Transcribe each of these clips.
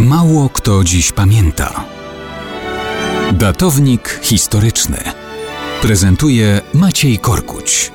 Mało kto dziś pamięta. Datownik historyczny prezentuje Maciej Korkuć.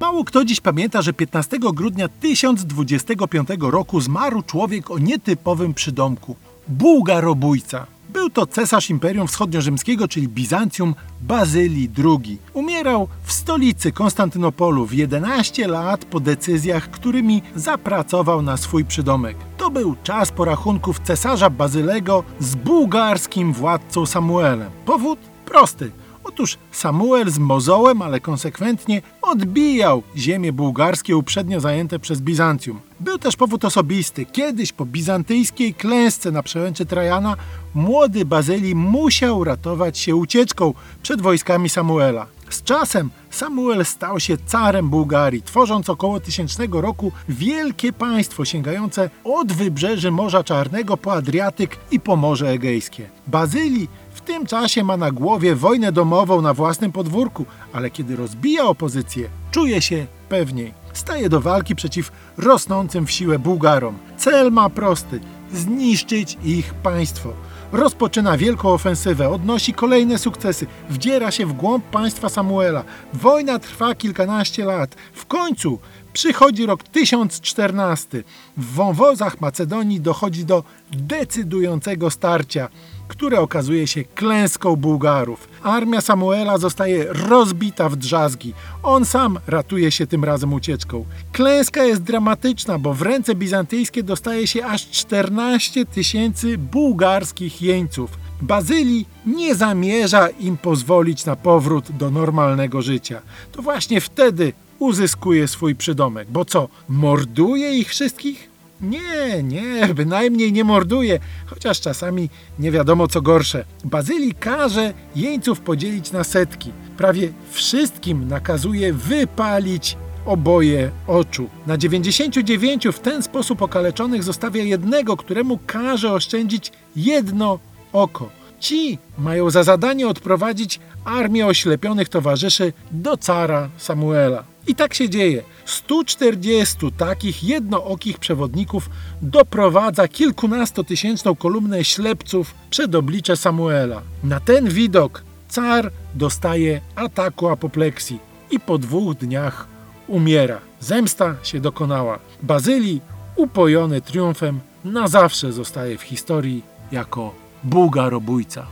Mało kto dziś pamięta, że 15 grudnia 1025 roku zmarł człowiek o nietypowym przydomku Bułgarobójca. Był to cesarz Imperium Wschodniorzymskiego, czyli Bizancjum, Bazylii II. Umierał w stolicy Konstantynopolu w 11 lat po decyzjach, którymi zapracował na swój przydomek. To był czas porachunków cesarza Bazylego z bułgarskim władcą Samuelem. Powód prosty. Otóż Samuel z mozołem, ale konsekwentnie odbijał ziemie bułgarskie uprzednio zajęte przez Bizancjum. Był też powód osobisty. Kiedyś po bizantyjskiej klęsce na przełęczy Trajana młody Bazylii musiał ratować się ucieczką przed wojskami Samuela. Z czasem Samuel stał się carem Bułgarii, tworząc około tysięcznego roku wielkie państwo sięgające od wybrzeży Morza Czarnego po Adriatyk i po Morze Egejskie. Bazylii w tym czasie ma na głowie wojnę domową na własnym podwórku, ale kiedy rozbija opozycję, czuje się pewniej. Staje do walki przeciw rosnącym w siłę Bułgarom. Cel ma prosty zniszczyć ich państwo. Rozpoczyna wielką ofensywę, odnosi kolejne sukcesy, wdziera się w głąb państwa Samuela. Wojna trwa kilkanaście lat. W końcu przychodzi rok 1014. W wąwozach Macedonii dochodzi do decydującego starcia które okazuje się klęską Bułgarów. Armia Samuela zostaje rozbita w drzazgi. On sam ratuje się tym razem ucieczką. Klęska jest dramatyczna, bo w ręce bizantyjskie dostaje się aż 14 tysięcy bułgarskich jeńców. Bazylii nie zamierza im pozwolić na powrót do normalnego życia. To właśnie wtedy uzyskuje swój przydomek. Bo co, morduje ich wszystkich? Nie, nie, bynajmniej nie morduje, chociaż czasami nie wiadomo co gorsze. Bazylii każe jeńców podzielić na setki. Prawie wszystkim nakazuje wypalić oboje oczu. Na 99 w ten sposób okaleczonych zostawia jednego, któremu każe oszczędzić jedno oko. Ci mają za zadanie odprowadzić armię oślepionych towarzyszy do cara Samuela. I tak się dzieje. 140 takich jednookich przewodników doprowadza kilkunastotysięczną kolumnę ślepców przed oblicze Samuela. Na ten widok car dostaje ataku apopleksji i po dwóch dniach umiera. Zemsta się dokonała. Bazylii, upojony triumfem, na zawsze zostaje w historii jako Bułgarobójca.